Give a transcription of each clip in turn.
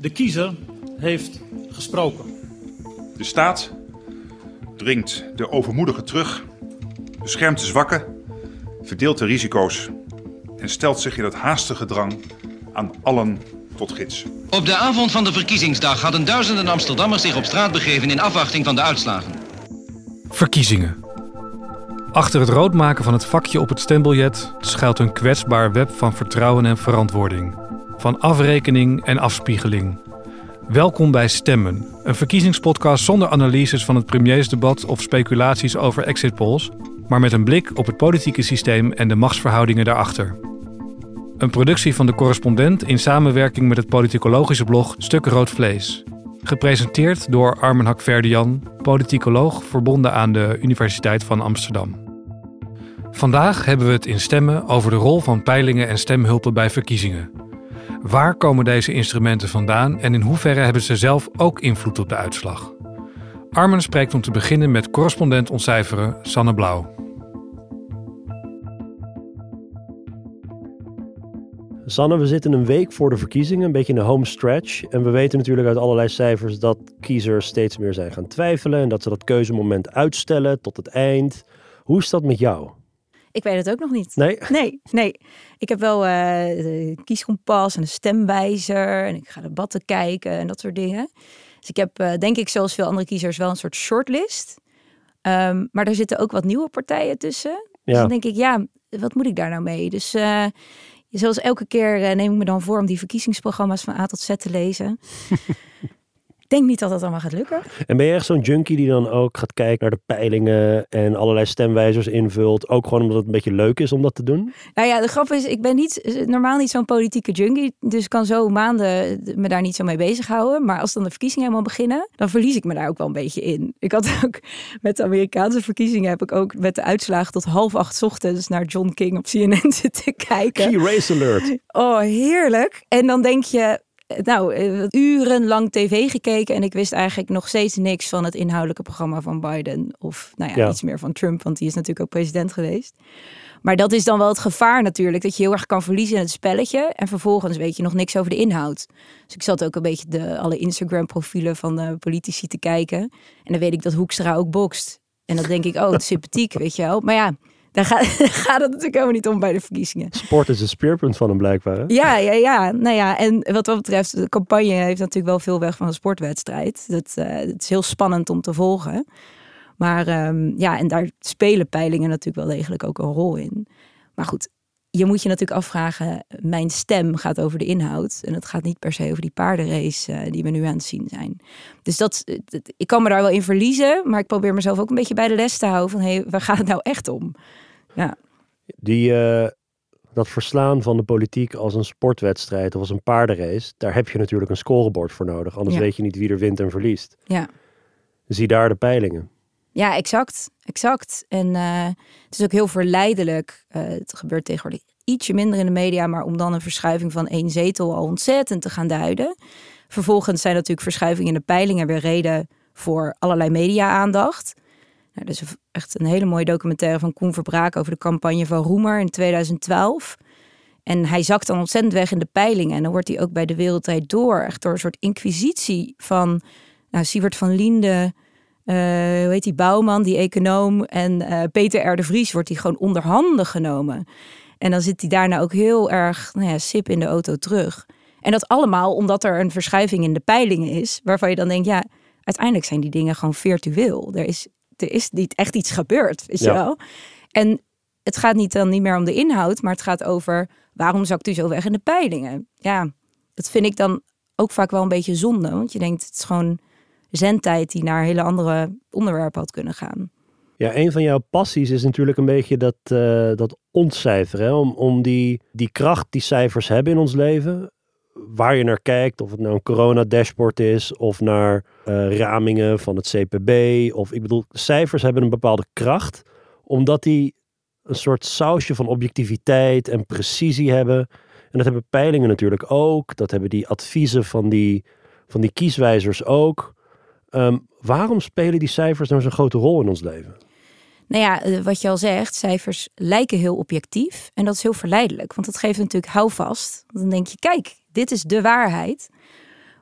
De kiezer heeft gesproken. De staat dringt de overmoedigen terug, beschermt de zwakken, verdeelt de risico's en stelt zich in het haastige drang aan allen tot gids. Op de avond van de verkiezingsdag hadden duizenden Amsterdammers zich op straat begeven in afwachting van de uitslagen. Verkiezingen. Achter het roodmaken van het vakje op het stembiljet schuilt een kwetsbaar web van vertrouwen en verantwoording. Van afrekening en afspiegeling. Welkom bij Stemmen, een verkiezingspodcast zonder analyses van het premiersdebat of speculaties over exit polls, maar met een blik op het politieke systeem en de machtsverhoudingen daarachter. Een productie van de correspondent in samenwerking met het politicologische blog Stuk Rood Vlees. Gepresenteerd door Armen Hakverdian, politicoloog verbonden aan de Universiteit van Amsterdam. Vandaag hebben we het in stemmen over de rol van peilingen en stemhulpen bij verkiezingen. Waar komen deze instrumenten vandaan en in hoeverre hebben ze zelf ook invloed op de uitslag? Armen spreekt om te beginnen met correspondent ontcijferen Sanne Blauw. Sanne, we zitten een week voor de verkiezingen, een beetje in de home stretch. En we weten natuurlijk uit allerlei cijfers dat kiezers steeds meer zijn gaan twijfelen en dat ze dat keuzemoment uitstellen tot het eind. Hoe is dat met jou? Ik weet het ook nog niet. Nee? Nee, nee. Ik heb wel uh, kieskompas en een stemwijzer en ik ga debatten kijken en dat soort dingen. Dus ik heb uh, denk ik zoals veel andere kiezers wel een soort shortlist. Um, maar daar zitten ook wat nieuwe partijen tussen. Dus ja. Dus dan denk ik, ja, wat moet ik daar nou mee? Dus uh, zoals elke keer neem ik me dan voor om die verkiezingsprogramma's van A tot Z te lezen. denk niet dat dat allemaal gaat lukken. En ben je echt zo'n junkie die dan ook gaat kijken naar de peilingen en allerlei stemwijzers invult? Ook gewoon omdat het een beetje leuk is om dat te doen? Nou ja, de grap is, ik ben niet, normaal niet zo'n politieke junkie. Dus kan zo maanden me daar niet zo mee bezighouden. Maar als dan de verkiezingen helemaal beginnen, dan verlies ik me daar ook wel een beetje in. Ik had ook met de Amerikaanse verkiezingen, heb ik ook met de uitslagen tot half acht ochtends naar John King op CNN zitten kijken. Key race alert. Oh, heerlijk. En dan denk je, nou, eh, urenlang tv gekeken en ik wist eigenlijk nog steeds niks van het inhoudelijke programma van Biden. Of nou ja, iets meer van Trump, want die is natuurlijk ook president geweest. Maar dat is dan wel het gevaar natuurlijk, dat je heel erg kan verliezen in het spelletje en vervolgens weet je nog niks over de inhoud. Dus ik zat ook een beetje de, alle Instagram-profielen van de politici te kijken. En dan weet ik dat Hoekstra ook bokst. En dan denk ik, oh, sympathiek, weet je wel. Maar ja, daar gaat, gaat het natuurlijk helemaal niet om bij de verkiezingen. Sport is een speerpunt van hem blijkbaar. Hè? Ja, ja, ja. Nou ja, en wat dat betreft, de campagne heeft natuurlijk wel veel weg van een sportwedstrijd. Dat, uh, het is heel spannend om te volgen. Maar um, ja, en daar spelen peilingen natuurlijk wel degelijk ook een rol in. Maar goed, je moet je natuurlijk afvragen, mijn stem gaat over de inhoud. En het gaat niet per se over die paardenrace uh, die we nu aan het zien zijn. Dus dat, ik kan me daar wel in verliezen. Maar ik probeer mezelf ook een beetje bij de les te houden. Van, hé, hey, waar gaat het nou echt om? Ja. Die, uh, dat verslaan van de politiek als een sportwedstrijd of als een paardenrace, daar heb je natuurlijk een scorebord voor nodig. Anders Ja. weet je niet wie er wint en verliest. Ja. Zie daar de peilingen. Ja, exact. Exact. En eh, het is ook heel verleidelijk. Eh, het gebeurt tegenwoordig ietsje minder in de media, maar om dan een verschuiving van één zetel al ontzettend te gaan duiden. Vervolgens zijn natuurlijk verschuivingen in de peilingen weer reden voor allerlei media-aandacht. Nou, dat is echt een hele mooie documentaire van Koen Verbraak over de campagne van Roemer in 2012. En hij zakt dan ontzettend weg in de peilingen. En dan wordt hij ook bij de Wereldtijd door. Echt door een soort inquisitie van nou, Sievert van Liende, uh, hoe heet die, Bouwman, die econoom. En uh, Peter R. de Vries wordt hij gewoon onder handen genomen. En dan zit hij daarna ook heel erg nou ja, sip in de auto terug. En dat allemaal omdat er een verschuiving in de peilingen is. Waarvan je dan denkt, ja, uiteindelijk zijn die dingen gewoon virtueel. Er is, er is niet echt iets gebeurd, weet Ja. je wel. En het gaat niet dan niet meer om de inhoud, maar het gaat over waarom zakt u zo weg in de peilingen? Ja, dat vind ik dan ook vaak wel een beetje zonde. Want je denkt, het is gewoon zendtijd die naar hele andere onderwerpen had kunnen gaan. Ja, een van jouw passies is natuurlijk een beetje dat, eh, dat ontcijferen. Hè? Om, om die, die kracht die cijfers hebben in ons leven. Waar je naar kijkt, of het nou een corona-dashboard is, of naar eh, ramingen van het CPB. Of ik bedoel, cijfers hebben een bepaalde kracht, omdat die een soort sausje van objectiviteit en precisie hebben. En dat hebben peilingen natuurlijk ook. Dat hebben die adviezen van die, van die kieswijzers ook. Ehm, waarom spelen die cijfers nou zo'n grote rol in ons leven? Nou ja, eh, wat je al zegt, cijfers lijken heel objectief. En dat is heel verleidelijk, want dat geeft natuurlijk houvast. Dan denk je, kijk, dit is de waarheid.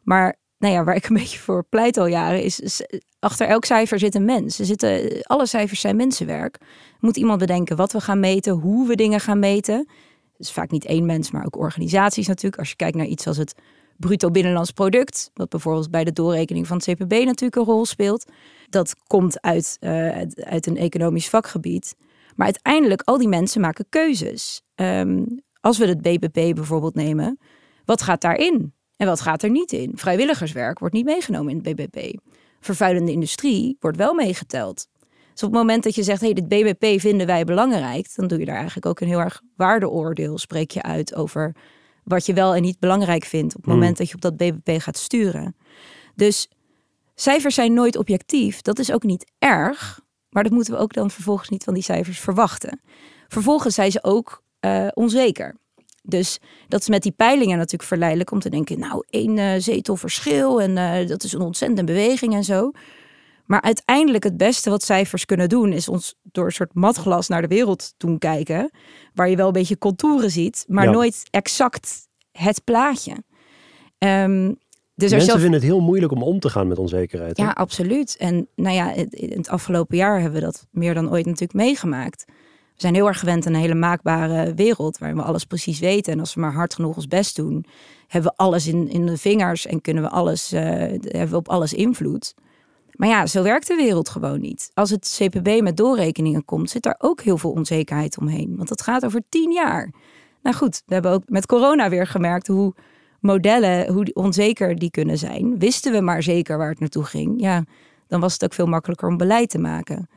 Maar nou ja, waar ik een beetje voor pleit al jaren, is, is achter elk cijfer zit een mens. Er zitten, alle cijfers zijn mensenwerk. Moet iemand bedenken wat we gaan meten, hoe we dingen gaan meten. Dus vaak niet één mens, maar ook organisaties natuurlijk. Als je kijkt naar iets als het bruto binnenlands product, wat bijvoorbeeld bij de doorrekening van het CPB natuurlijk een rol speelt. Dat komt uit, uh, uit een economisch vakgebied. Maar uiteindelijk, al die mensen maken keuzes. Um, als we het BBP bijvoorbeeld nemen, wat gaat daarin? En wat gaat er niet in? Vrijwilligerswerk wordt niet meegenomen in het BBP. Vervuilende industrie wordt wel meegeteld. Dus op het moment dat je zegt, hey, dit BBP vinden wij belangrijk, dan doe je daar eigenlijk ook een heel erg waardeoordeel. Spreek je uit over wat je wel en niet belangrijk vindt op het hmm. moment dat je op dat BBP gaat sturen. Dus cijfers zijn nooit objectief. Dat is ook niet erg, maar dat moeten we ook dan vervolgens niet van die cijfers verwachten. Vervolgens zijn ze ook uh, onzeker. Dus dat is met die peilingen natuurlijk verleidelijk om te denken, nou, één uh, zetel verschil en uh, dat is een ontzettende beweging en zo. Maar uiteindelijk het beste wat cijfers kunnen doen, is ons door een soort matglas naar de wereld doen kijken. Waar je wel een beetje contouren ziet, maar nooit exact het plaatje. Um, dus Mensen vinden het heel moeilijk om om te gaan met onzekerheid. Ja, absoluut. En nou ja, in het afgelopen jaar hebben we dat meer dan ooit natuurlijk meegemaakt. We zijn heel erg gewend aan een hele maakbare wereld waarin we alles precies weten. En als we maar hard genoeg ons best doen, hebben we alles in, in de vingers en kunnen we alles, uh, hebben we op alles invloed. Maar ja, zo werkt de wereld gewoon niet. Als het CPB met doorrekeningen komt, zit daar ook heel veel onzekerheid omheen. Want dat gaat over tien jaar. Nou goed, we hebben ook met corona weer gemerkt hoe modellen, hoe onzeker die kunnen zijn. Wisten we maar zeker waar het naartoe ging, ja, dan was het ook veel makkelijker om beleid te maken.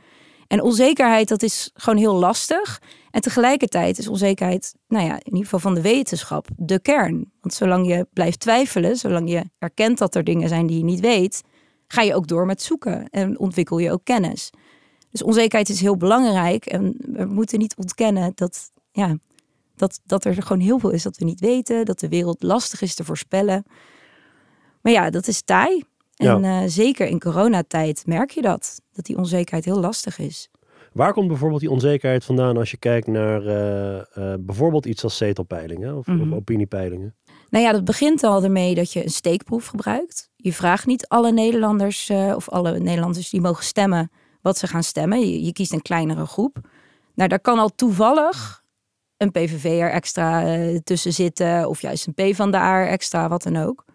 En onzekerheid, dat is gewoon heel lastig. En tegelijkertijd is onzekerheid, nou ja, in ieder geval van de wetenschap, de kern. Want zolang je blijft twijfelen, zolang je erkent dat er dingen zijn die je niet weet, ga je ook door met zoeken en ontwikkel je ook kennis. Dus onzekerheid is heel belangrijk en we moeten niet ontkennen dat, ja, dat, dat er gewoon heel veel is dat we niet weten, dat de wereld lastig is te voorspellen. Maar ja, dat is taai. En uh, zeker in coronatijd merk je dat, dat die onzekerheid heel lastig is. Waar komt bijvoorbeeld die onzekerheid vandaan als je kijkt naar uh, uh, bijvoorbeeld iets als zetelpeilingen of, mm -hmm. of, opiniepeilingen? Nou ja, dat begint al ermee dat je een steekproef gebruikt. Je vraagt niet alle Nederlanders of alle Nederlanders die mogen stemmen wat ze gaan stemmen. Je, je kiest een kleinere groep. Nou, daar kan al toevallig een PVV'er extra tussen zitten of juist een P van de A extra, wat dan ook.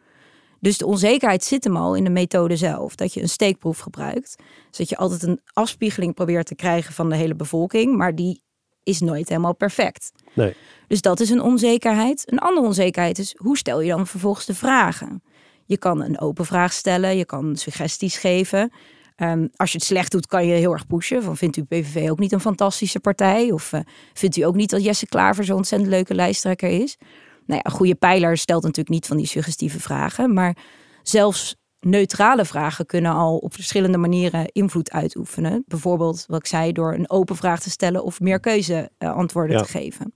Dus de onzekerheid zit hem al in de methode zelf. Dat je een steekproef gebruikt. Dus dat je altijd een afspiegeling probeert te krijgen van de hele bevolking. Maar die is nooit helemaal perfect. Nee. Dus dat is een onzekerheid. Een andere onzekerheid is, hoe stel je dan vervolgens de vragen? Je kan een open vraag stellen, je kan suggesties geven. Um, als je het slecht doet, kan je heel erg pushen. Van, vindt u PVV ook niet een fantastische partij? Of uh, vindt u ook niet dat Jesse Klaver zo'n ontzettend leuke lijsttrekker is? Nou ja, een goede pijler stelt natuurlijk niet van die suggestieve vragen, maar zelfs neutrale vragen kunnen al op verschillende manieren invloed uitoefenen. Bijvoorbeeld, wat ik zei, door een open vraag te stellen of meer keuze uh, antwoorden te geven.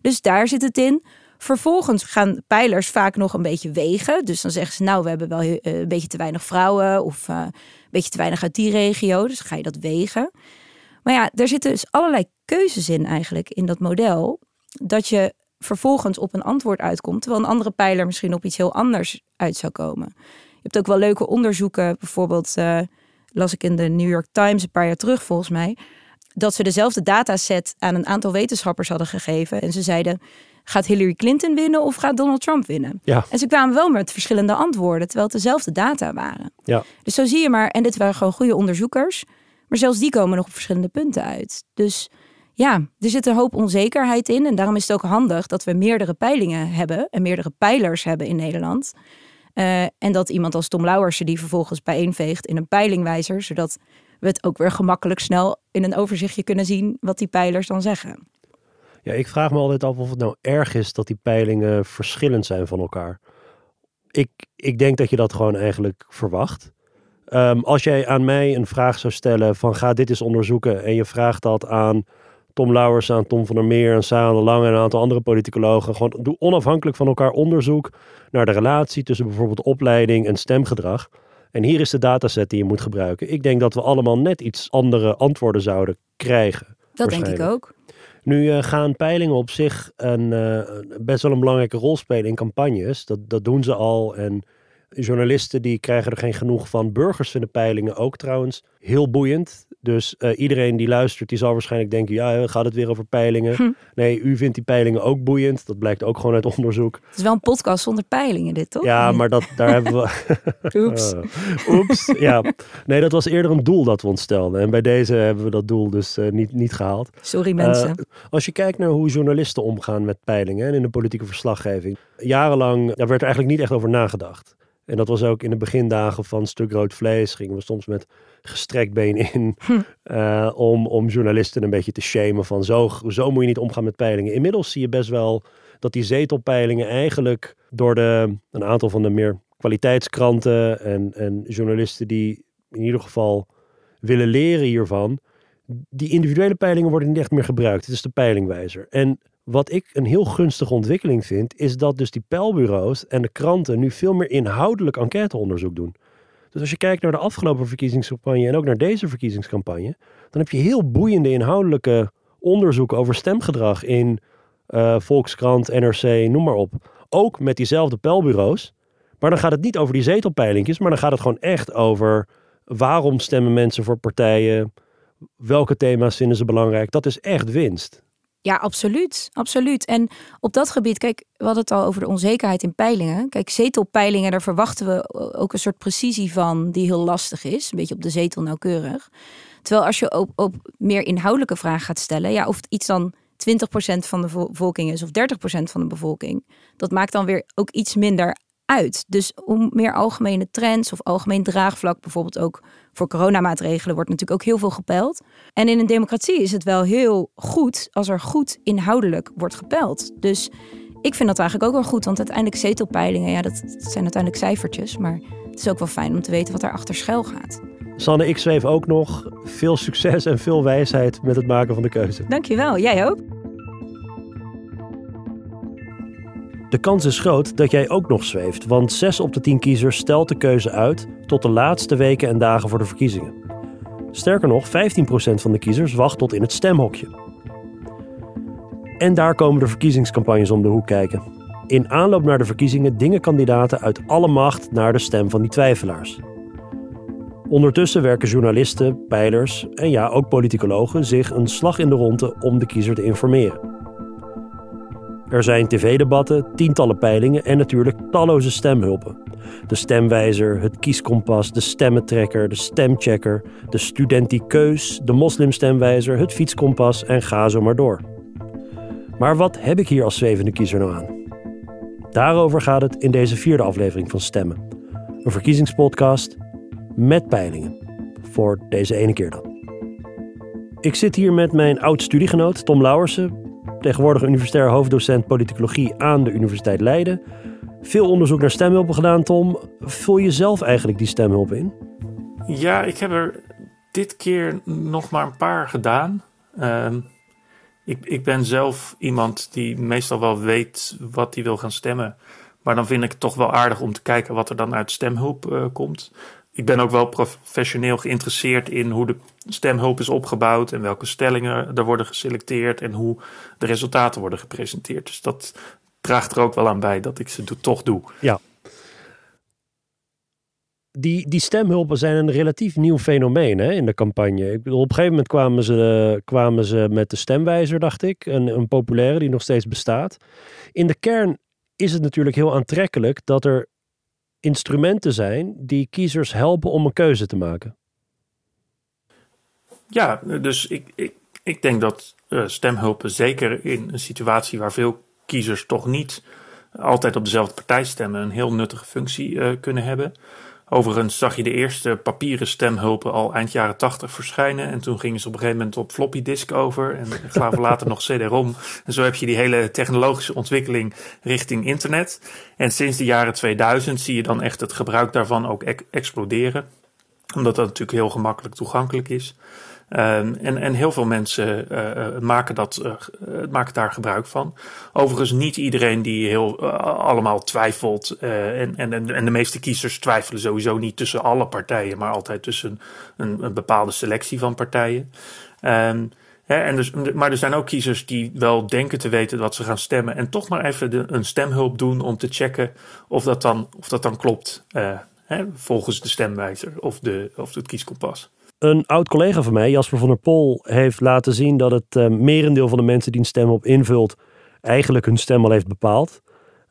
Dus daar zit het in. Vervolgens gaan pijlers vaak nog een beetje wegen. Dus dan zeggen ze, nou, we hebben wel uh, een beetje te weinig vrouwen of uh, een beetje te weinig uit die regio. Dus ga je dat wegen. Maar ja, er zitten dus allerlei keuzes in eigenlijk in dat model. Dat je vervolgens op een antwoord uitkomt, terwijl een andere pijler misschien op iets heel anders uit zou komen. Je hebt ook wel leuke onderzoeken, bijvoorbeeld uh, las ik in de New York Times een paar jaar terug volgens mij, dat ze dezelfde dataset aan een aantal wetenschappers hadden gegeven en ze zeiden gaat Hillary Clinton winnen of gaat Donald Trump winnen? Ja. En ze kwamen wel met verschillende antwoorden, terwijl het dezelfde data waren. Ja. Dus zo zie je maar, en dit waren gewoon goede onderzoekers, maar zelfs die komen nog op verschillende punten uit. Dus ja, er zit een hoop onzekerheid in. En daarom is het ook handig dat we meerdere peilingen hebben en meerdere pijlers hebben in Nederland. Uh, en dat iemand als Tom Lauwersen die vervolgens bijeenveegt in een peilingwijzer, zodat we het ook weer gemakkelijk snel in een overzichtje kunnen zien wat die pijlers dan zeggen. Ja, ik vraag me altijd af of het nou erg is dat die peilingen verschillend zijn van elkaar. Ik, ik denk dat je dat gewoon eigenlijk verwacht. Um, als jij aan mij een vraag zou stellen van ga dit eens onderzoeken en je vraagt dat aan Tom Lauwers aan Tom van der Meer en Sarah de Lange en een aantal andere politicologen. Gewoon doe onafhankelijk van elkaar onderzoek naar de relatie tussen bijvoorbeeld opleiding en stemgedrag. En hier is de dataset die je moet gebruiken. Ik denk dat we allemaal net iets andere antwoorden zouden krijgen. Dat denk ik ook. Nu uh, gaan peilingen op zich een, uh, best wel een belangrijke rol spelen in campagnes. Dat, dat doen ze al. En Journalisten die krijgen er geen genoeg van. Burgers vinden peilingen ook trouwens heel boeiend. Dus uh, iedereen die luistert, die zal waarschijnlijk denken: ja, gaat het weer over peilingen? Hm. Nee, u vindt die peilingen ook boeiend. Dat blijkt ook gewoon uit onderzoek. Het is wel een podcast zonder peilingen, dit toch? Ja, maar dat, daar hebben we. Oeps. Uh, oeps. Ja, nee, dat was eerder een doel dat we ons stelden. En bij deze hebben we dat doel dus uh, niet, niet gehaald. Sorry, mensen. als je kijkt naar hoe journalisten omgaan met peilingen en in de politieke verslaggeving, jarenlang daar werd er eigenlijk niet echt over nagedacht. En dat was ook in de begindagen van Stuk Rood Vlees. Gingen we soms met gestrekt been in. Hm. Uh, om, om journalisten een beetje te shamen van zo, zo moet je niet omgaan met peilingen. Inmiddels zie je best wel dat die zetelpeilingen eigenlijk door de, een aantal van de meer kwaliteitskranten en, en journalisten die in ieder geval willen leren hiervan. Die individuele peilingen worden niet echt meer gebruikt. Het is de peilingwijzer. En wat ik een heel gunstige ontwikkeling vind, is dat dus die peilbureaus en de kranten nu veel meer inhoudelijk enquêteonderzoek doen. Dus als je kijkt naar de afgelopen verkiezingscampagne en ook naar deze verkiezingscampagne, dan heb je heel boeiende inhoudelijke onderzoeken over stemgedrag in uh, Volkskrant, NRC, noem maar op. Ook met diezelfde peilbureaus. Maar dan gaat het niet over die zetelpeilingjes, maar dan gaat het gewoon echt over waarom stemmen mensen voor partijen, welke thema's vinden ze belangrijk. Dat is echt winst. Ja, absoluut. Absoluut. En op dat gebied, kijk, we hadden het al over de onzekerheid in peilingen. Kijk, zetelpeilingen, daar verwachten we ook een soort precisie van die heel lastig is. Een beetje op de zetel nauwkeurig. Terwijl als je op, op meer inhoudelijke vragen gaat stellen, ja, of iets dan 20% van de bevolking is of 30% van de bevolking, dat maakt dan weer ook iets minder uit. Dus om meer algemene trends of algemeen draagvlak, bijvoorbeeld ook voor coronamaatregelen, wordt natuurlijk ook heel veel gepeld. En in een democratie is het wel heel goed als er goed inhoudelijk wordt gepeld. Dus ik vind dat eigenlijk ook wel goed, want uiteindelijk zetelpeilingen, ja, dat, zijn uiteindelijk cijfertjes, maar het is ook wel fijn om te weten wat er achter schuil gaat. Sanne, ik zweef ook nog veel succes en veel wijsheid met het maken van de keuze. Dankjewel, jij ook. De kans is groot dat jij ook nog zweeft, want 6 op de 10 kiezers stelt de keuze uit tot de laatste weken en dagen voor de verkiezingen. Sterker nog, 15% van de kiezers wacht tot in het stemhokje. En daar komen de verkiezingscampagnes om de hoek kijken. In aanloop naar de verkiezingen dingen kandidaten uit alle macht naar de stem van die twijfelaars. Ondertussen werken journalisten, peilers en ja, ook politicologen zich een slag in de ronde om de kiezer te informeren. Er zijn tv-debatten, tientallen peilingen en natuurlijk talloze stemhulpen. De stemwijzer, het kieskompas, de stemmetrekker, de stemchecker, de studentiekeus, de moslimstemwijzer, het fietskompas en ga zo maar door. Maar wat heb ik hier als zwevende kiezer nou aan? Daarover gaat het in deze vierde aflevering van Stemmen. Een verkiezingspodcast met peilingen. Voor deze ene keer dan. Ik zit hier met mijn oud-studiegenoot Tom Lauwersen, tegenwoordig universitair hoofddocent politicologie aan de Universiteit Leiden. Veel onderzoek naar stemhulpen gedaan, Tom. Vul je zelf eigenlijk die stemhulp in? Ja, ik heb er dit keer nog maar een paar gedaan. Ehm, ik, ik ben zelf iemand die meestal wel weet wat hij wil gaan stemmen. Maar dan vind ik het toch wel aardig om te kijken wat er dan uit stemhulp uh, komt ik ben ook wel professioneel geïnteresseerd in hoe de stemhulp is opgebouwd en welke stellingen er worden geselecteerd en hoe de resultaten worden gepresenteerd. Dus dat draagt er ook wel aan bij dat ik ze toch doe. Ja. Die, die stemhulpen zijn een relatief nieuw fenomeen hè, in de campagne. Op een gegeven moment kwamen ze, kwamen ze met de stemwijzer, dacht ik. Een, een populaire die nog steeds bestaat. In de kern is het natuurlijk heel aantrekkelijk dat er instrumenten zijn die kiezers helpen om een keuze te maken. Ja, dus ik, ik, ik denk dat uh, stemhulpen zeker in een situatie waar veel kiezers toch niet altijd op dezelfde partij stemmen, een heel nuttige functie uh, kunnen hebben. Overigens zag je de eerste papieren stemhulpen al eind jaren tachtig verschijnen. En toen gingen ze op een gegeven moment op floppy disk over. En gaven later nog CD-ROM. En zo heb je die hele technologische ontwikkeling richting internet. En sinds de jaren 2000 zie je dan echt het gebruik daarvan ook exploderen. Omdat dat natuurlijk heel gemakkelijk toegankelijk is. Ehm, en, en heel veel mensen uh, maken, dat, maken daar gebruik van. Overigens niet iedereen die heel allemaal twijfelt. En, en, en de meeste kiezers twijfelen sowieso niet tussen alle partijen, maar altijd tussen een, bepaalde selectie van partijen. Um, en dus, maar er zijn ook kiezers die wel denken te weten dat ze gaan stemmen. En toch maar even een stemhulp doen om te checken of dat dan, of dat dan klopt. Volgens de stemwijzer of, de, of het kieskompas. Een oud collega van mij, Jasper van der Pol, heeft laten zien dat het uh, merendeel van de mensen die een stem op invult, eigenlijk hun stem al heeft bepaald.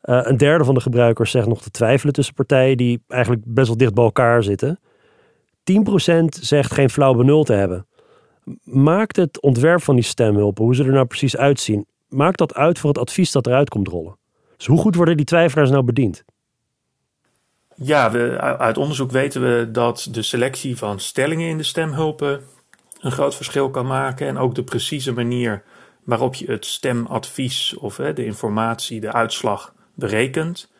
Uh, een derde van de gebruikers zegt nog te twijfelen tussen partijen die eigenlijk best wel dicht bij elkaar zitten. 10% zegt geen flauw benul te hebben. Maakt het ontwerp van die stemhulpen, hoe ze er nou precies uitzien, maakt dat uit voor het advies dat eruit komt rollen? Dus hoe goed worden die twijfelaars nou bediend? Ja, uit onderzoek weten we dat de selectie van stellingen in de stemhulpen een groot verschil kan maken. En ook de precieze manier waarop je het stemadvies of hè, de informatie, de uitslag berekent.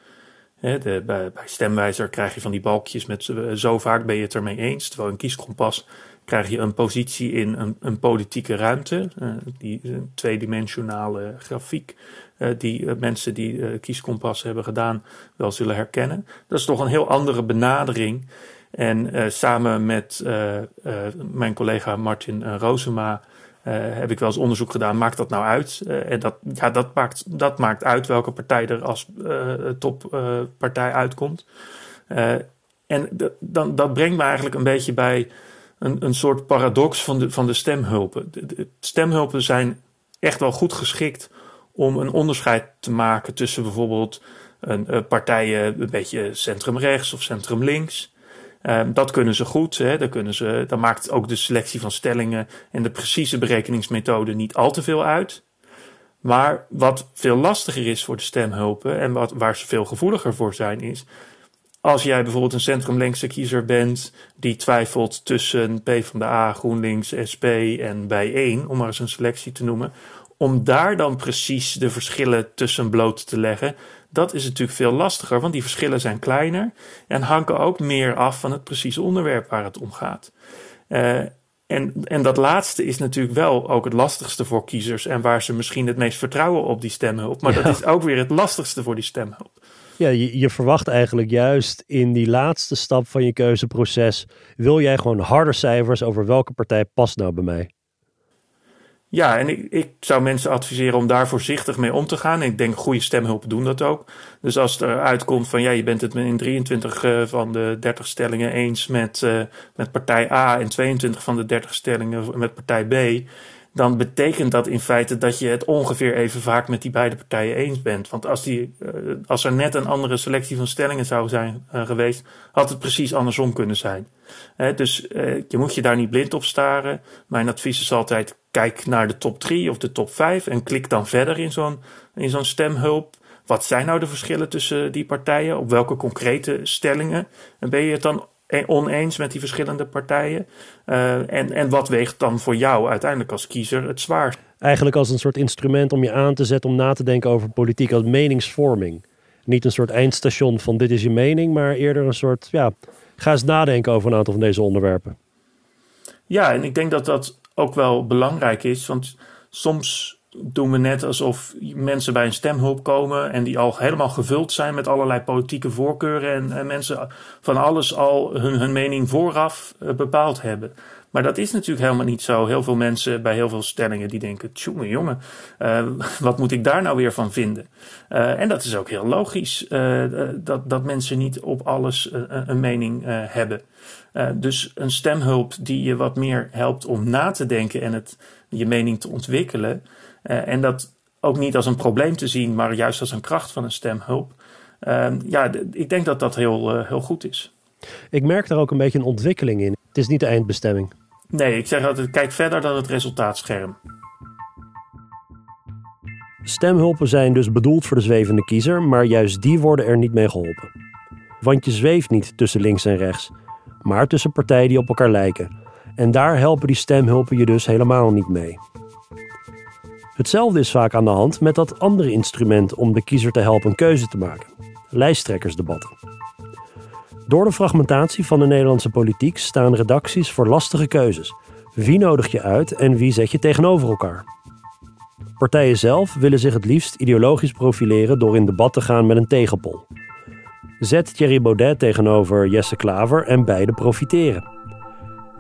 De, bij, stemwijzer krijg je van die balkjes met zo vaak ben je het ermee eens. Terwijl een kieskompas krijg je een positie in een, een politieke ruimte. Uh, die een tweedimensionale grafiek. Die mensen die kieskompas hebben gedaan wel zullen herkennen. Dat is toch een heel andere benadering. En samen met mijn collega Martin Rosema heb ik wel eens onderzoek gedaan. Maakt dat nou uit? en dat, ja, dat, maakt, dat maakt uit welke partij er als toppartij uitkomt. en dan, dat brengt me eigenlijk een beetje bij een, een soort paradox van de, van de stemhulpen. De, stemhulpen zijn echt wel goed geschikt om een onderscheid te maken tussen bijvoorbeeld een partijen een beetje centrumrechts of centrumlinks. Uh, dat kunnen ze goed. Hè. Daar kunnen ze, dan maakt ook de selectie van stellingen en de precieze berekeningsmethode niet al te veel uit. Maar wat veel lastiger is voor de stemhulpen en wat, waar ze veel gevoeliger voor zijn, is als jij bijvoorbeeld een centrumlinkse kiezer bent die twijfelt tussen PvdA, GroenLinks, SP en Bijeen, om maar eens een selectie te noemen, om daar dan precies de verschillen tussen bloot te leggen, dat is natuurlijk veel lastiger, want die verschillen zijn kleiner en hangen ook meer af van het precieze onderwerp waar het om gaat. Uh, en, en dat laatste is natuurlijk wel ook het lastigste voor kiezers en waar ze misschien het meest vertrouwen op die stemhulp. Maar dat is ook weer het lastigste voor die stemhulp. Ja, je, je verwacht eigenlijk juist in die laatste stap van je keuzeproces, wil jij gewoon harde cijfers over welke partij past nou bij mij? Ja, en ik, ik zou mensen adviseren om daar voorzichtig mee om te gaan. ik denk goede stemhulpen doen dat ook. Dus als het eruit komt van ja, je bent het in 23 uh, eh, van de 30 stellingen eens met, uh, met partij A en 22 van de 30 stellingen met partij B dan betekent dat in feite dat je het ongeveer even vaak met die beide partijen eens bent. Want als, die, uh, als er net een andere selectie van stellingen zou zijn geweest, had het precies andersom kunnen zijn. Dus je moet je daar niet blind op staren. Mijn advies is altijd: kijk naar de top 3 of de top 5 en klik dan verder in zo'n in zo'n stemhulp. Wat zijn nou de verschillen tussen die partijen? Op welke concrete stellingen ben je het dan oneens met die verschillende partijen? Uh, en, en wat weegt dan voor jou uiteindelijk als kiezer het zwaarst? Eigenlijk als een soort instrument om je aan te zetten om na te denken over politiek als meningsvorming. Niet een soort eindstation van dit is je mening, maar eerder een soort, ja, ga eens nadenken over een aantal van deze onderwerpen. Ja, en ik denk dat dat ook wel belangrijk is, want soms doen we net alsof mensen bij een stemhulp komen en die al helemaal gevuld zijn met allerlei politieke voorkeuren en, en mensen van alles al hun, hun mening vooraf uh, bepaald hebben. Maar dat is natuurlijk helemaal niet zo. Heel veel mensen bij heel veel stellingen die denken, tjonge jongen, uh, wat moet ik daar nou weer van vinden? Uh, en dat is ook heel logisch, dat, dat mensen niet op alles een mening hebben. dus een stemhulp die je wat meer helpt om na te denken en het, je mening te ontwikkelen, en dat ook niet als een probleem te zien, maar juist als een kracht van een stemhulp. Ja, ik denk dat dat heel, heel goed is. Ik merk daar ook een beetje een ontwikkeling in. Het is niet de eindbestemming. Nee, ik zeg altijd, kijk verder dan het resultaatscherm. Stemhulpen zijn dus bedoeld voor de zwevende kiezer, maar juist die worden er niet mee geholpen. Want je zweeft niet tussen links en rechts, maar tussen partijen die op elkaar lijken. En daar helpen die stemhulpen je dus helemaal niet mee. Hetzelfde is vaak aan de hand met dat andere instrument om de kiezer te helpen een keuze te maken: lijsttrekkersdebatten. Door de fragmentatie van de Nederlandse politiek staan redacties voor lastige keuzes. Wie nodig je uit en wie zet je tegenover elkaar? Partijen zelf willen zich het liefst ideologisch profileren door in debat te gaan met een tegenpol. Zet Thierry Baudet tegenover Jesse Klaver en beide profiteren.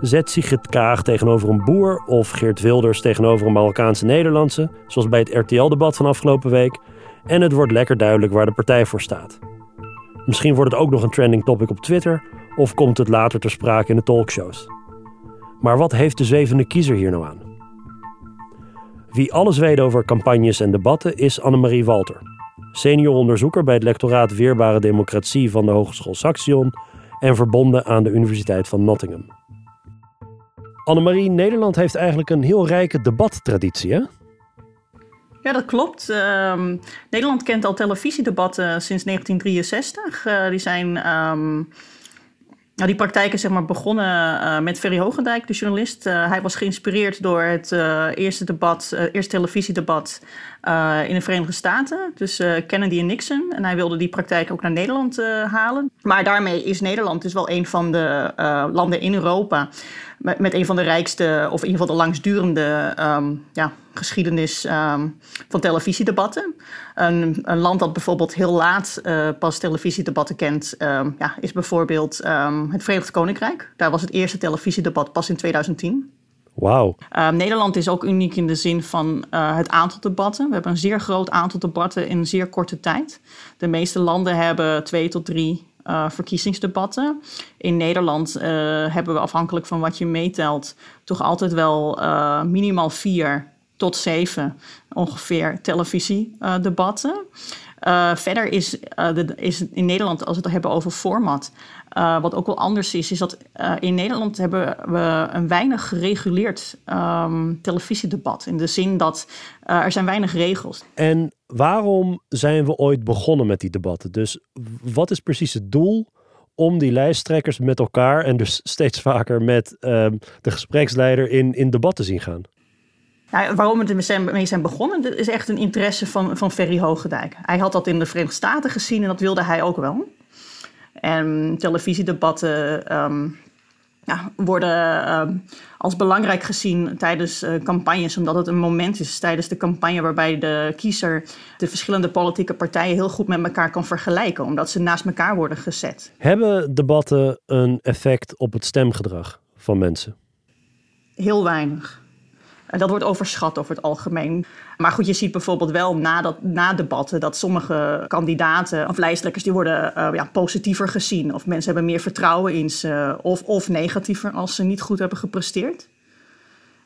Zet Sigrid Kaag tegenover een boer of Geert Wilders tegenover een Marokkaanse Nederlandse, zoals bij het RTL-debat van afgelopen week, en het wordt lekker duidelijk waar de partij voor staat. Misschien wordt het ook nog een trending topic op Twitter of komt het later ter sprake in de talkshows. Maar wat heeft de zwevende kiezer hier nou aan? Wie alles weet over campagnes en debatten is Annemarie Walter, senior onderzoeker bij het lectoraat Weerbare Democratie van de Hogeschool Saxion en verbonden aan de Universiteit van Nottingham. Annemarie, Nederland heeft eigenlijk een heel rijke debattraditie, hè? Ja, dat klopt. Ehm, Nederland kent al televisiedebatten sinds 1963. Uh, die zijn ehm, nou, die praktijken zeg maar, begonnen uh, met Ferry Hogendijk, de journalist. Hij was geïnspireerd door het eerste debat, eerste televisiedebat in de Verenigde Staten. Dus Kennedy en Nixon. En hij wilde die praktijk ook naar Nederland halen. Maar daarmee is Nederland dus wel een van de landen in Europa met, een van de rijkste, of in ieder geval de langstdurende um, ja, geschiedenis um, van televisiedebatten. Een, een, land dat bijvoorbeeld heel laat pas televisiedebatten kent, um, ja, is bijvoorbeeld het Verenigd Koninkrijk. Daar was het eerste televisiedebat pas in 2010. Uh, Nederland is ook uniek in de zin van uh, het aantal debatten. We hebben een zeer groot aantal debatten in een zeer korte tijd. De meeste landen hebben twee tot drie uh, verkiezingsdebatten. In Nederland uh, hebben we afhankelijk van wat je meetelt, toch altijd wel minimaal vier tot zeven ongeveer televisiedebatten. Verder is, de, is in Nederland, als we het hebben over format, wat ook wel anders is, is dat in Nederland hebben we een weinig gereguleerd um, televisiedebat. In de zin dat er zijn weinig regels. En waarom zijn we ooit begonnen met die debatten? Dus wat is precies het doel om die lijsttrekkers met elkaar en dus steeds vaker met uh, de gespreksleider in, in debat te zien gaan? Nou, waarom we ermee zijn begonnen, dat is echt een interesse van, van Ferry Hogendijk. Hij had dat in de Verenigde Staten gezien en dat wilde hij ook wel. En televisiedebatten um, ja, worden uh, als belangrijk gezien tijdens uh, campagnes, omdat het een moment is tijdens de campagne waarbij de kiezer de verschillende politieke partijen heel goed met elkaar kan vergelijken, omdat ze naast elkaar worden gezet. Hebben debatten een effect op het stemgedrag van mensen? Heel weinig. En dat wordt overschat over het algemeen. Maar goed, je ziet bijvoorbeeld wel na, dat, na debatten dat sommige kandidaten of lijsttrekkers die worden uh, ja, positiever gezien. Of mensen hebben meer vertrouwen in ze. Of, of negatiever als ze niet goed hebben gepresteerd.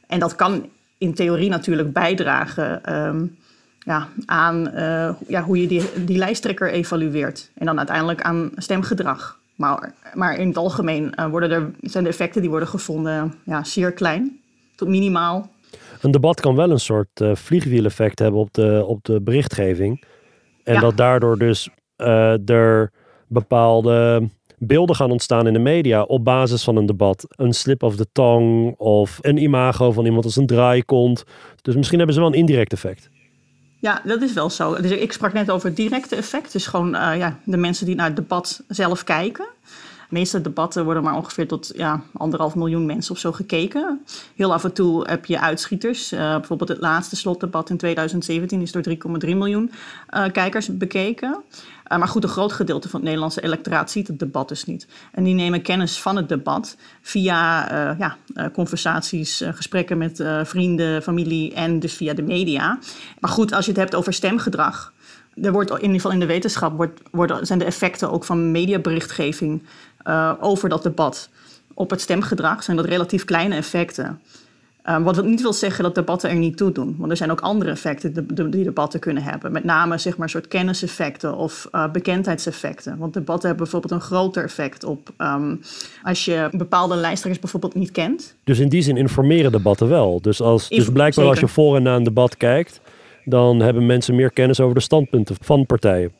En dat kan in theorie natuurlijk bijdragen um, ja, aan uh, ja, hoe je die, die lijsttrekker evalueert. En dan uiteindelijk aan stemgedrag. Maar, maar in het algemeen uh, worden er, zijn de effecten die worden gevonden ja, zeer klein tot minimaal een debat kan wel een soort uh, vliegwieleffect hebben op de, op de berichtgeving. En ja. dat daardoor dus uh, er bepaalde beelden gaan ontstaan in de media op basis van een debat. Een slip of the tongue of een imago van iemand als een draaikont. Dus misschien hebben ze wel een indirect effect. Ja, dat is wel zo. Dus ik sprak net over het directe effect. Dus gewoon uh, ja, de mensen die naar het debat zelf kijken. Meeste debatten worden maar ongeveer tot ja, anderhalf miljoen mensen of zo gekeken. Heel af en toe heb je uitschieters. Uh, bijvoorbeeld het laatste slotdebat in 2017 is door 3,3 miljoen uh, kijkers bekeken. Uh, maar goed, een groot gedeelte van het Nederlandse electoraat ziet het debat dus niet. En die nemen kennis van het debat via ja, conversaties, gesprekken met vrienden, familie en dus via de media. Maar goed, als je het hebt over stemgedrag er wordt in ieder geval in de wetenschap wordt, worden, zijn de effecten ook van mediaberichtgeving uh, over dat debat op het stemgedrag, zijn dat relatief kleine effecten. Uh, wat niet wil zeggen dat debatten er niet toe doen. Want er zijn ook andere effecten die debatten kunnen hebben. Met name zeg maar, soort kenniseffecten of uh, bekendheidseffecten. Want debatten hebben bijvoorbeeld een groter effect op um, als je bepaalde lijsttrekkers bijvoorbeeld niet kent. Dus in die zin informeren debatten wel. Dus, als, dus blijkbaar als je voor en na een debat kijkt, dan hebben mensen meer kennis over de standpunten van partijen.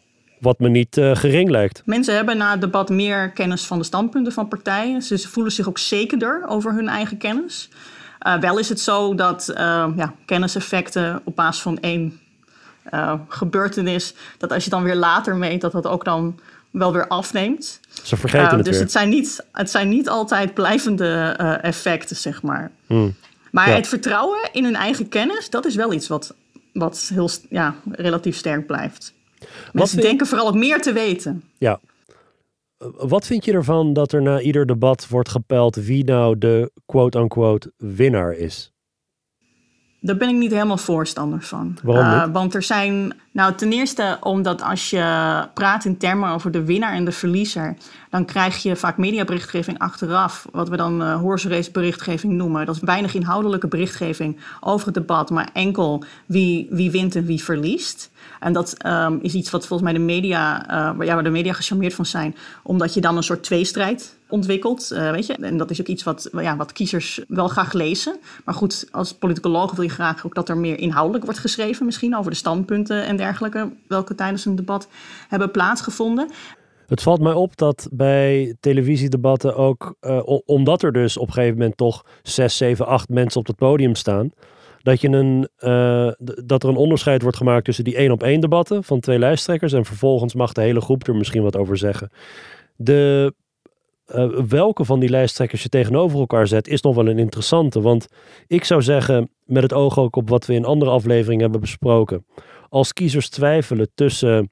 Wat me niet uh, gering lijkt. Mensen hebben na het debat meer kennis van de standpunten van partijen. Ze voelen zich ook zekerder over hun eigen kennis. Uh, wel is het zo dat uh, ja, kenniseffecten op basis van één gebeurtenis, dat als je dan weer later meet, dat dat ook dan wel weer afneemt. Ze vergeten het Dus weer. het zijn, niet, het zijn niet altijd blijvende effecten, zeg maar. Hmm. Maar ja. het vertrouwen in hun eigen kennis, dat is wel iets wat, wat heel, ja, relatief sterk blijft. Mensen denken vooral ook meer te weten. Ja. Wat vind je ervan dat er na ieder debat wordt gepeld wie nou de quote-unquote winnaar is? Daar ben ik niet helemaal voorstander van. Waarom? Uh, want er zijn, nou ten eerste omdat als je praat in termen over de winnaar en de verliezer, dan krijg je vaak mediaberichtgeving achteraf, wat we dan uh, horse race berichtgeving noemen. Dat is weinig inhoudelijke berichtgeving over het debat, maar enkel wie, wie wint en wie verliest. En dat um, is iets wat volgens mij de media, uh, ja, waar de media gecharmeerd van zijn, omdat je dan een soort tweestrijd ontwikkelt. Uh, weet je? En dat is ook iets wat, ja, wat kiezers wel graag lezen. Maar goed, als politicoloog wil je graag ook dat er meer inhoudelijk wordt geschreven, misschien over de standpunten en dergelijke, welke tijdens een debat hebben plaatsgevonden. Het valt mij op dat bij televisiedebatten ook, uh, omdat er dus op een gegeven moment toch zes, zeven, acht mensen op het podium staan, dat, je een, uh, dat er een onderscheid wordt gemaakt tussen die één op één debatten van twee lijsttrekkers en vervolgens mag de hele groep er misschien wat over zeggen. De, uh, welke van die lijsttrekkers je tegenover elkaar zet is nog wel een interessante, want ik zou zeggen, met het oog ook op wat we in andere afleveringen hebben besproken, als kiezers twijfelen tussen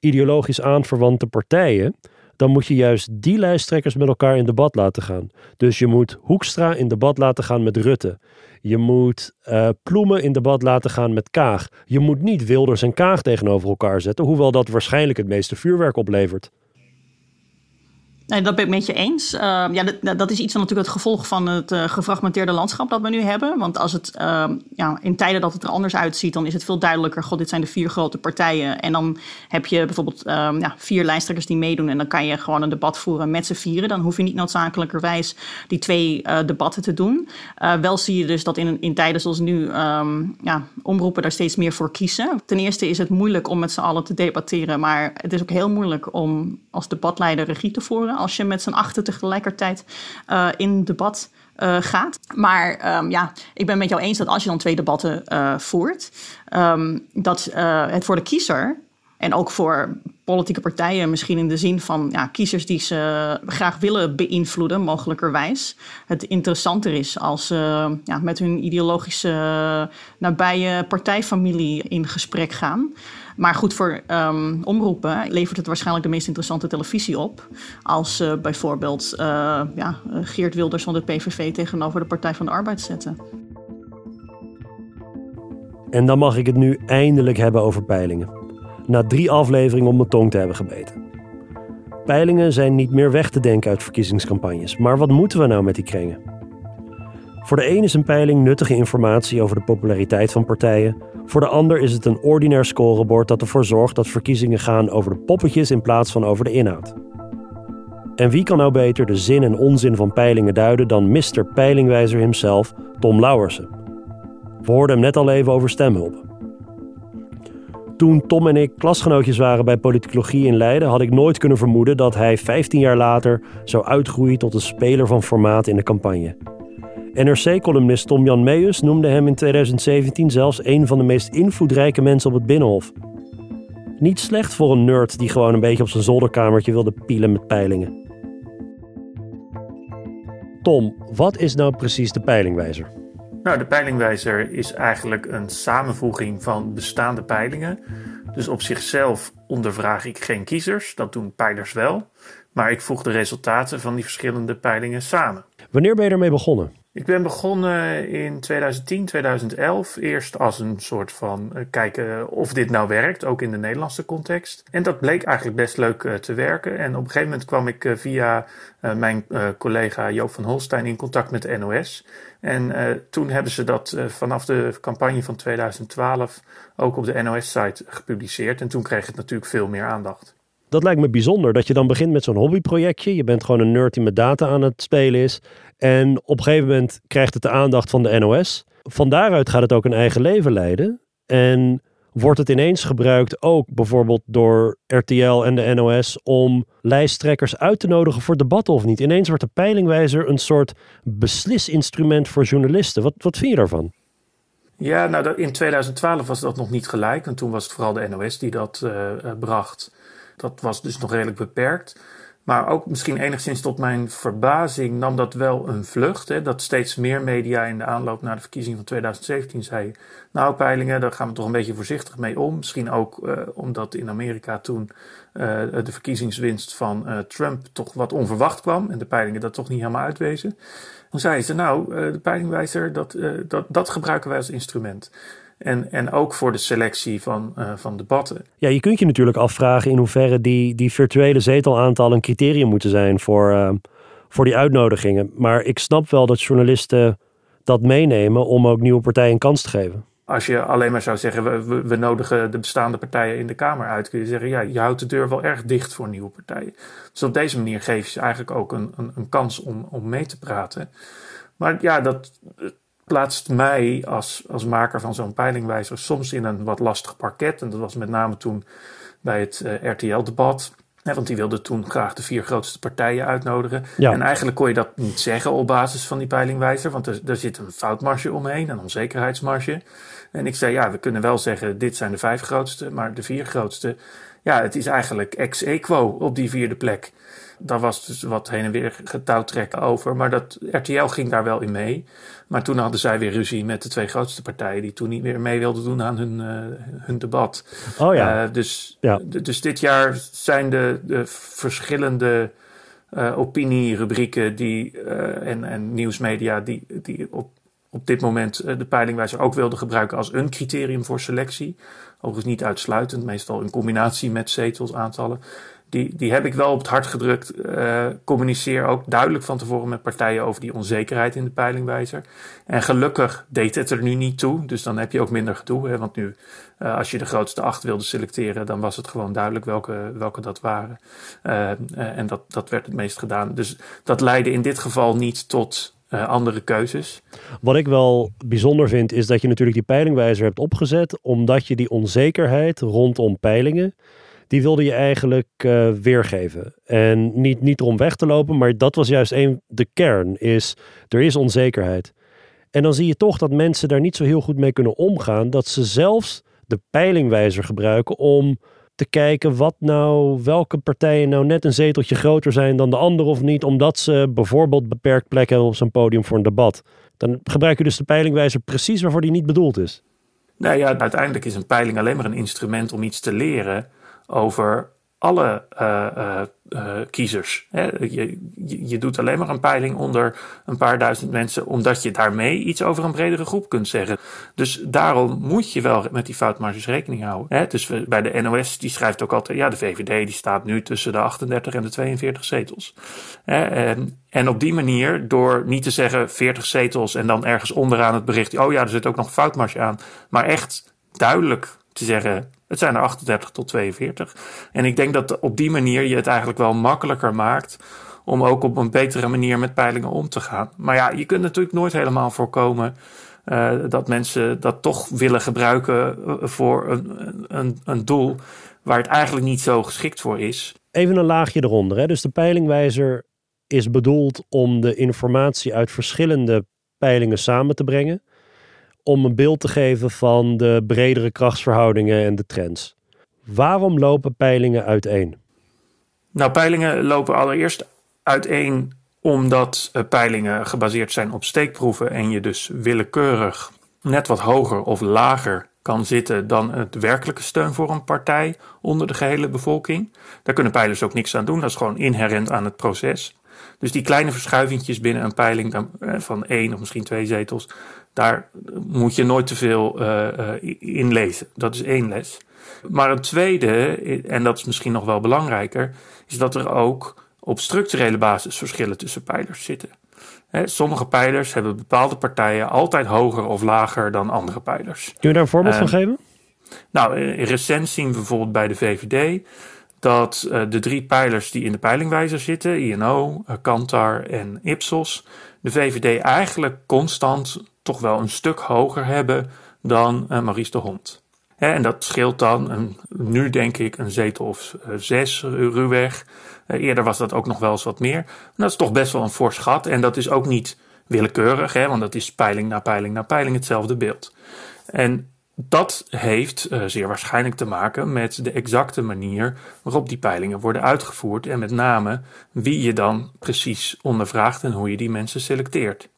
ideologisch aanverwante partijen, dan moet je juist die lijsttrekkers met elkaar in debat laten gaan. Dus je moet Hoekstra in debat laten gaan met Rutte. Je moet uh, Ploemen in debat laten gaan met Kaag. Je moet niet Wilders en Kaag tegenover elkaar zetten, hoewel dat waarschijnlijk het meeste vuurwerk oplevert. Nee, dat ben ik met je eens. Uh, ja, dat, dat, is iets van natuurlijk het gevolg van het uh, gefragmenteerde landschap dat we nu hebben. Want als het uh, ja, in tijden dat het er anders uitziet, dan is het veel duidelijker. God, dit zijn de vier grote partijen. En dan heb je bijvoorbeeld ehm, ja, vier lijsttrekkers die meedoen. En dan kan je gewoon een debat voeren met z'n vieren. Dan hoef je niet noodzakelijkerwijs die twee eh, debatten te doen. wel zie je dus dat in, in tijden zoals nu ja, omroepen daar steeds meer voor kiezen. Ten eerste is het moeilijk om met z'n allen te debatteren. Maar het is ook heel moeilijk om als debatleider regie te voeren als je met z'n achter tegelijkertijd uh, in debat uh, gaat. Maar um, ja, ik ben met jou eens dat als je dan twee debatten uh, voert, um, dat het voor de kiezer en ook voor politieke partijen, misschien in de zin van ja, kiezers die ze graag willen beïnvloeden, mogelijkerwijs, het interessanter is als ze ja, met hun ideologische nabije partijfamilie in gesprek gaan. Maar goed, voor um, omroepen levert het waarschijnlijk de meest interessante televisie op. Als uh, bijvoorbeeld uh, ja, Geert Wilders van de PVV tegenover de Partij van de Arbeid zetten. En dan mag ik het nu eindelijk hebben over peilingen. Na drie afleveringen om mijn tong te hebben gebeten. Peilingen zijn niet meer weg te denken uit verkiezingscampagnes. Maar wat moeten we nou met die kringen? Voor de een is een peiling nuttige informatie over de populariteit van partijen. Voor de ander is het een ordinair scorebord dat ervoor zorgt dat verkiezingen gaan over de poppetjes in plaats van over de inhoud. En wie kan nou beter de zin en onzin van peilingen duiden dan Mr. Peilingwijzer himself, Tom Lauwersen? We hoorden hem net al even over stemhulp. Toen Tom en ik klasgenootjes waren bij politicologie in Leiden, had ik nooit kunnen vermoeden dat hij 15 jaar later zou uitgroeien tot een speler van formaat in de campagne. NRC-columnist Tom-Jan Meijers noemde hem in 2017 zelfs een van de meest invloedrijke mensen op het Binnenhof. Niet slecht voor een nerd die gewoon een beetje op zijn zolderkamertje wilde pielen met peilingen. Tom, wat is nou precies de peilingwijzer? Nou, de peilingwijzer is eigenlijk een samenvoeging van bestaande peilingen. Dus op zichzelf ondervraag ik geen kiezers, dat doen peilers wel. Maar ik voeg de resultaten van die verschillende peilingen samen. Wanneer ben je ermee begonnen? Ik ben begonnen in 2010, 2011. Eerst als een soort van uh, kijken of dit nou werkt, ook in de Nederlandse context. En dat bleek eigenlijk best leuk uh, te werken. En op een gegeven moment kwam ik uh, via mijn collega Joop van Holstein in contact met de NOS. En toen hebben ze dat vanaf de campagne van 2012 ook op de NOS-site gepubliceerd. En toen kreeg het natuurlijk veel meer aandacht dat lijkt me bijzonder. Dat je dan begint met zo'n hobbyprojectje. Je bent gewoon een nerd die met data aan het spelen is. En op een gegeven moment krijgt het de aandacht van de NOS. Van daaruit gaat het ook een eigen leven leiden. En wordt het ineens gebruikt ook bijvoorbeeld door RTL en de NOS om lijsttrekkers uit te nodigen voor debatten of niet. Ineens wordt de peilingwijzer een soort beslisinstrument voor journalisten. Wat, wat vind je daarvan? Ja, nou in 2012 was dat nog niet gelijk. En toen was het vooral de NOS die dat uh, bracht. Dat was dus nog redelijk beperkt. Maar ook misschien enigszins tot mijn verbazing nam dat wel een vlucht. Hè, dat steeds meer media in de aanloop naar de verkiezingen van 2017 zei... nou, peilingen, daar gaan we toch een beetje voorzichtig mee om. Misschien ook uh, omdat in Amerika toen uh, de verkiezingswinst van uh, Trump toch wat onverwacht kwam... en de peilingen dat toch niet helemaal uitwezen. Dan zeiden ze, nou, de peilingwijzer, dat, dat, dat gebruiken wij als instrument. En, en ook voor de selectie van, uh, van debatten. Ja, je kunt je natuurlijk afvragen in hoeverre die, die virtuele zetelaantallen een criterium moeten zijn voor, uh, voor die uitnodigingen. Maar ik snap wel dat journalisten dat meenemen om ook nieuwe partijen een kans te geven. Als je alleen maar zou zeggen, we, we, nodigen de bestaande partijen in de Kamer uit, kun je zeggen, ja, je houdt de deur wel erg dicht voor nieuwe partijen. Dus op deze manier geef je ze eigenlijk ook een, een, een kans om, om mee te praten. Maar ja, dat, plaatst mij als, als maker van zo'n peilingwijzer soms in een wat lastig parket. En dat was met name toen bij het uh, RTL-debat. want die wilde toen graag de vier grootste partijen uitnodigen. Ja. En eigenlijk kon je dat niet zeggen op basis van die peilingwijzer. Want er, er zit een foutmarge omheen, een onzekerheidsmarge. En ik zei, ja, we kunnen wel zeggen, dit zijn de vijf grootste. Maar de vier grootste, ja, het is eigenlijk ex equo op die vierde plek. Daar was dus wat heen en weer getouwtrekken over. Maar dat, RTL ging daar wel in mee. Maar toen hadden zij weer ruzie met de twee grootste partijen. die toen niet meer mee wilden doen aan hun, uh, hun debat. Oh ja. Uh, dus, ja. dus dit jaar zijn de, de verschillende uh, opinierubrieken die, en, en nieuwsmedia. die, die op, op dit moment de peilingwijzer ook wilden gebruiken als een criterium voor selectie. Overigens niet uitsluitend, meestal in combinatie met zetelsaantallen die, die heb ik wel op het hart gedrukt. Uh, communiceer ook duidelijk van tevoren met partijen over die onzekerheid in de peilingwijzer. En gelukkig deed het er nu niet toe. Dus dan heb je ook minder gedoe. Hè? Want nu, uh, als je de grootste acht wilde selecteren, dan was het gewoon duidelijk welke, welke dat waren. Uh, en dat, dat werd het meest gedaan. Dus dat leidde in dit geval niet tot andere keuzes. Wat ik wel bijzonder vind, is dat je natuurlijk die peilingwijzer hebt opgezet, omdat je die onzekerheid rondom peilingen die wilde je eigenlijk uh, weergeven. En niet, niet erom weg te lopen, maar dat was juist een, de kern, is er is onzekerheid. En dan zie je toch dat mensen daar niet zo heel goed mee kunnen omgaan, dat ze zelfs de peilingwijzer gebruiken om te kijken wat nou, welke partijen nou net een zeteltje groter zijn dan de andere of niet, omdat ze bijvoorbeeld beperkt plek hebben op zo'n podium voor een debat. Dan gebruik je dus de peilingwijzer precies waarvoor die niet bedoeld is. Nou ja, uiteindelijk is een peiling alleen maar een instrument om iets te leren over alle uh, uh, uh, kiezers. Je, je, doet alleen maar een peiling onder een paar duizend mensen, omdat je daarmee iets over een bredere groep kunt zeggen. Dus daarom moet je wel met die foutmarges rekening houden. Dus bij de NOS, die schrijft ook altijd, ja, de VVD die staat nu tussen de 38 en de 42 zetels. En, en op die manier, door niet te zeggen 40 zetels en dan ergens onderaan het bericht, oh ja, er zit ook nog foutmarge aan, maar echt duidelijk te zeggen het zijn er 38 tot 42. En ik denk dat op die manier je het eigenlijk wel makkelijker maakt om ook op een betere manier met peilingen om te gaan. Maar ja, je kunt natuurlijk nooit helemaal voorkomen uh, dat mensen dat toch willen gebruiken eh, voor een, een, een doel waar het eigenlijk niet zo geschikt voor is. Even een laagje eronder. Hè? Dus de peilingwijzer is bedoeld om de informatie uit verschillende peilingen samen te brengen om een beeld te geven van de bredere krachtsverhoudingen en de trends. Waarom lopen peilingen uiteen? Nou, peilingen lopen allereerst uiteen omdat eh, peilingen gebaseerd zijn op steekproeven en je dus willekeurig net wat hoger of lager kan zitten dan het werkelijke steun voor een partij onder de gehele bevolking. Daar kunnen peilers ook niks aan doen, dat is gewoon inherent aan het proces. Dus die kleine verschuivingjes binnen een peiling eh, van één of misschien twee zetels, daar moet je nooit te veel uh, in lezen. Dat is één les. Maar een tweede, en dat is misschien nog wel belangrijker, is dat er ook op structurele basis verschillen tussen pijlers zitten. sommige pijlers hebben bepaalde partijen altijd hoger of lager dan andere pijlers. Kun je daar een voorbeeld van geven? Nou, recent zien we bijvoorbeeld bij de VVD dat de drie pijlers die in de peilingwijzer zitten, INO, Kantar en Ipsos, de VVD eigenlijk constant toch wel een stuk hoger hebben dan uh, Maurice de Hond. en dat scheelt dan, een, nu denk ik, een zetel of uh, zes ruwweg. Uh, eerder was dat ook nog wel eens wat meer. dat is toch best wel een fors gat. En dat is ook niet willekeurig, hè, want dat is peiling na peiling na peiling hetzelfde beeld. En dat heeft zeer waarschijnlijk te maken met de exacte manier waarop die peilingen worden uitgevoerd en met name wie je dan precies ondervraagt en hoe je die mensen selecteert.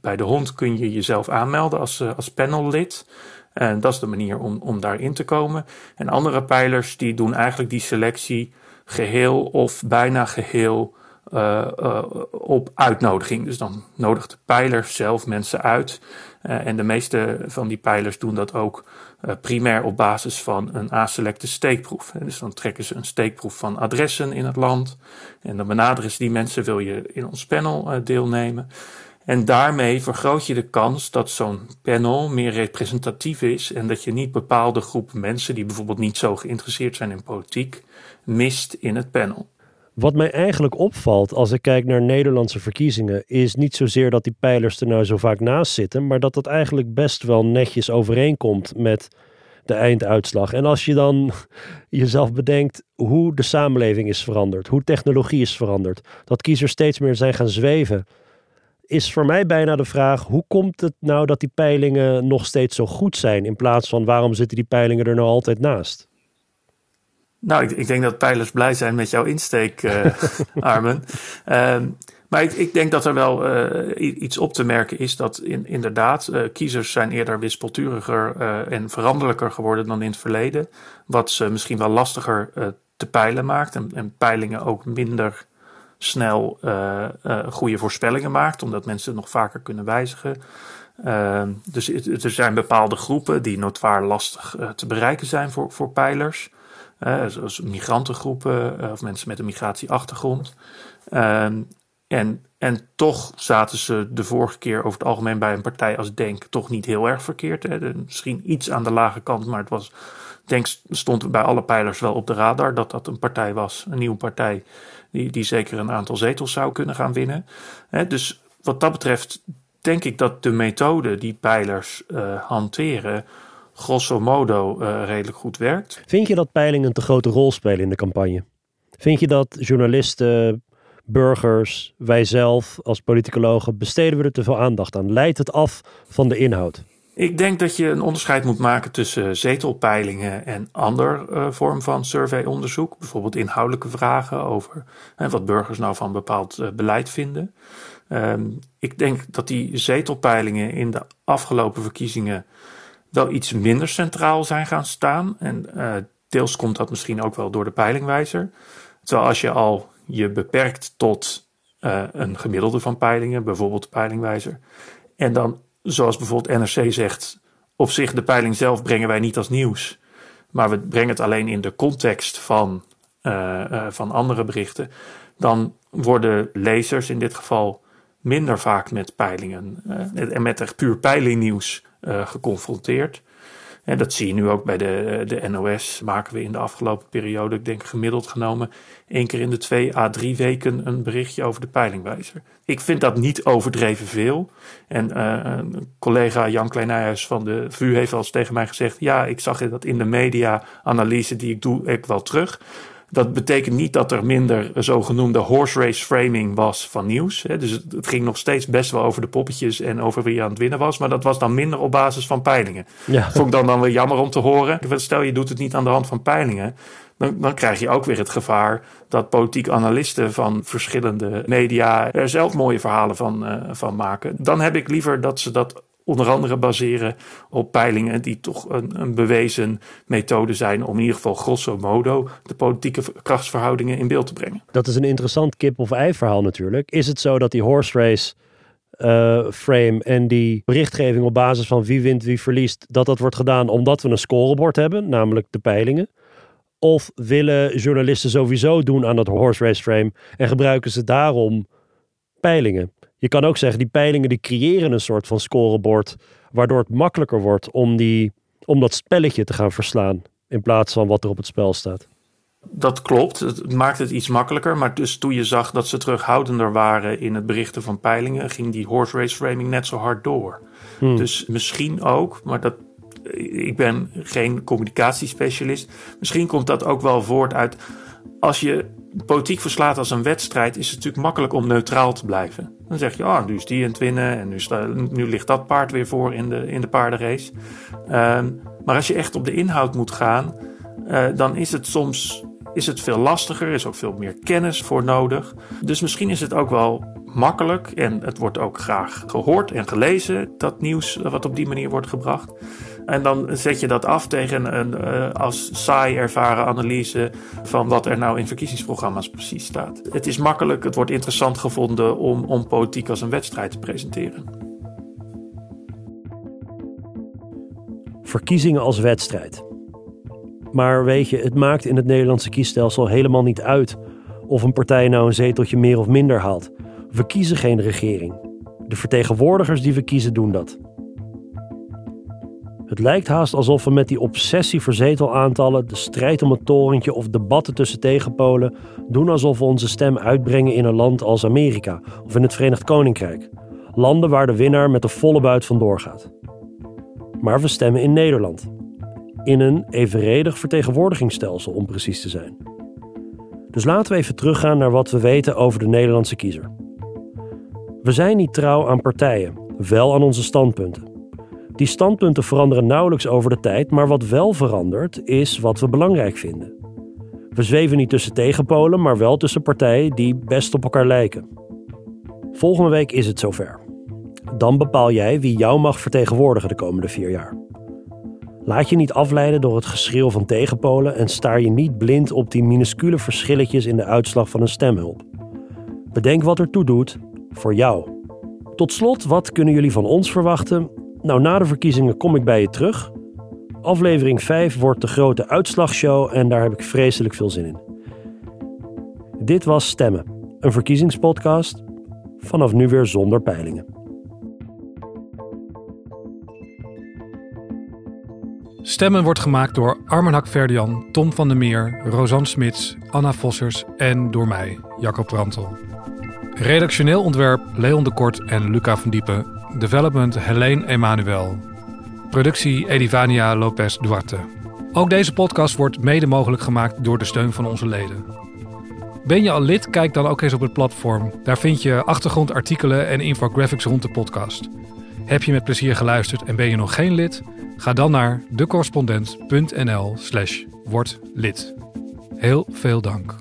Bij de hond kun je jezelf aanmelden als, uh, als panellid. En dat is de manier om, om daarin te komen. En andere pijlers die doen eigenlijk die selectie geheel of bijna geheel uh, uh, op uitnodiging. Dus dan nodigt de pijler zelf mensen uit. En de meeste van die pijlers doen dat ook primair op basis van een aselecte steekproef. Dus dan trekken ze een steekproef van adressen in het land. En dan benaderen ze die mensen, wil je in ons panel deelnemen? En daarmee vergroot je de kans dat zo'n panel meer representatief is en dat je niet bepaalde groepen mensen die bijvoorbeeld niet zo geïnteresseerd zijn in politiek mist in het panel. Wat mij eigenlijk opvalt als ik kijk naar Nederlandse verkiezingen, is niet zozeer dat die pijlers er nou zo vaak naast zitten, maar dat dat eigenlijk best wel netjes overeenkomt met de einduitslag. En als je dan jezelf bedenkt hoe de samenleving is veranderd, hoe technologie is veranderd, dat kiezers steeds meer zijn gaan zweven, is voor mij bijna de vraag: hoe komt het nou dat die peilingen nog steeds zo goed zijn, in plaats van waarom zitten die peilingen er nou altijd naast? Nou, ik, ik, denk dat pijlers blij zijn met jouw insteek, uh, Armen. Uh, maar ik, ik, denk dat er wel uh, iets op te merken is dat in, inderdaad uh, kiezers zijn eerder wispelturiger en veranderlijker geworden dan in het verleden. Wat ze misschien wel lastiger te peilen maakt en, en, peilingen ook minder snel goede voorspellingen maakt, omdat mensen het nog vaker kunnen wijzigen. Ehm, dus er zijn bepaalde groepen die notoir lastig te bereiken zijn voor, voor peilers zoals migrantengroepen eh, of mensen met een migratieachtergrond. Ehm, en, en toch zaten ze de vorige keer over het algemeen bij een partij als Denk toch niet heel erg verkeerd. Hè. misschien iets aan de lage kant, maar het was, Denk stond bij alle pijlers wel op de radar dat dat een partij was, een nieuwe partij, die, die zeker een aantal zetels zou kunnen gaan winnen. dus wat dat betreft denk ik dat de methode die pijlers uh, hanteren grosso modo uh, redelijk goed werkt. Vind je dat peilingen een te grote rol spelen in de campagne? Vind je dat journalisten, burgers, wij zelf als politicologen, besteden we er te veel aandacht aan? Leidt het af van de inhoud? Ik denk dat je een onderscheid moet maken tussen zetelpeilingen en ander uh, vorm van surveyonderzoek. Bijvoorbeeld inhoudelijke vragen over wat burgers nou van bepaald uh, beleid vinden. Um, ik denk dat die zetelpeilingen in de afgelopen verkiezingen wel iets minder centraal zijn gaan staan. En uh, deels komt dat misschien ook wel door de peilingwijzer. Terwijl als je al je beperkt tot een gemiddelde van peilingen, bijvoorbeeld de peilingwijzer. En dan, zoals bijvoorbeeld NRC zegt, op zich de peiling zelf brengen wij niet als nieuws. Maar we brengen het alleen in de context van, uh, van andere berichten. Dan worden lezers in dit geval minder vaak met peilingen en met echt puur peilingnieuws geconfronteerd. En dat zie je nu ook bij de, de NOS. Maken we in de afgelopen periode, ik denk gemiddeld genomen, één keer in de twee à drie weken een berichtje over de peilingwijzer. Ik vind dat niet overdreven veel. En uh, een collega Jan Kleinijhuis van de VU heeft al eens tegen mij gezegd: Ja, ik zag dat in de media-analyse die ik doe, ik wel terug. Dat betekent niet dat er minder zogenoemde horse race framing was van nieuws. Dus het ging nog steeds best wel over de poppetjes en over wie aan het winnen was. Maar dat was dan minder op basis van peilingen. Ja. Vond ik dan, dan weer jammer om te horen. Stel je doet het niet aan de hand van peilingen. Dan, dan krijg je ook weer het gevaar dat politiek analisten van verschillende media er zelf mooie verhalen van, uh, van maken. Dan heb ik liever dat ze dat onder andere baseren op peilingen die toch een, een, bewezen methode zijn om in ieder geval grosso modo de politieke krachtsverhoudingen in beeld te brengen. Dat is een interessant kip of ei verhaal natuurlijk. Is het zo dat die horse race uh, frame en die berichtgeving op basis van wie wint, wie verliest, dat dat wordt gedaan omdat we een scorebord hebben, namelijk de peilingen? Of willen journalisten sowieso doen aan dat horse race frame en gebruiken ze daarom peilingen? Je kan ook zeggen, die peilingen die creëren een soort van scorebord, waardoor het makkelijker wordt om, die, om dat spelletje te gaan verslaan, in plaats van wat er op het spel staat. Dat klopt, het maakt het iets makkelijker. Maar dus toen je zag dat ze terughoudender waren in het berichten van peilingen, ging die horse race framing net zo hard door. Hmm. Dus misschien ook, maar dat, ik ben geen communicatiespecialist. Misschien komt dat ook wel voort uit als je politiek verslaat als een wedstrijd, is het natuurlijk makkelijk om neutraal te blijven. Dan zeg je, oh, nu is die in het winnen en nu, nu ligt dat paard weer voor in de, in de paardenrace. Ehm, maar als je echt op de inhoud moet gaan, uh, dan is het soms is het veel lastiger, is ook veel meer kennis voor nodig. Dus misschien is het ook wel makkelijk en het wordt ook graag gehoord en gelezen, dat nieuws wat op die manier wordt gebracht. En dan zet je dat af tegen een uh, als saai ervaren analyse van wat er nou in verkiezingsprogramma's precies staat. Het is makkelijk, het wordt interessant gevonden om, om politiek als een wedstrijd te presenteren. Verkiezingen als wedstrijd. Maar weet je, het maakt in het Nederlandse kiesstelsel helemaal niet uit of een partij nou een zeteltje meer of minder haalt. We kiezen geen regering. De vertegenwoordigers die we kiezen doen dat. Het lijkt haast alsof we met die obsessie voor zetelaantallen, de strijd om het torentje of debatten tussen tegenpolen doen alsof we onze stem uitbrengen in een land als Amerika of in het Verenigd Koninkrijk. Landen waar de winnaar met de volle buit vandoor gaat. Maar we stemmen in Nederland. In een evenredig vertegenwoordigingsstelsel om precies te zijn. Dus laten we even teruggaan naar wat we weten over de Nederlandse kiezer. We zijn niet trouw aan partijen, wel aan onze standpunten. Die standpunten veranderen nauwelijks over de tijd, maar wat wel verandert is wat we belangrijk vinden. We zweven niet tussen tegenpolen, maar wel tussen partijen die best op elkaar lijken. Volgende week is het zover. Dan bepaal jij wie jou mag vertegenwoordigen de komende vier jaar. Laat je niet afleiden door het geschreeuw van tegenpolen en staar je niet blind op die minuscule verschilletjes in de uitslag van een stemhulp. Bedenk wat ertoe doet voor jou. Tot slot, wat kunnen jullie van ons verwachten? Nou, na de verkiezingen kom ik bij je terug. Aflevering 5 wordt de grote uitslagshow en daar heb ik vreselijk veel zin in. Dit was Stemmen, een verkiezingspodcast. Vanaf nu weer zonder peilingen. Stemmen wordt gemaakt door Armen Hakverdian, Tom van der Meer, Rosanne Smits, Anna Vossers en door mij, Jacob Brantel. Redactioneel ontwerp Leon de Kort en Luca van Diepen. Development Helene Emanuel. Productie Edivania Lopez Duarte. Ook deze podcast wordt mede mogelijk gemaakt door de steun van onze leden. Ben je al lid? Kijk dan ook eens op het platform. Daar vind je achtergrondartikelen en infographics rond de podcast. Heb je met plezier geluisterd en ben je nog geen lid? Ga dan naar decorrespondent.nl slash word lid. Heel veel dank.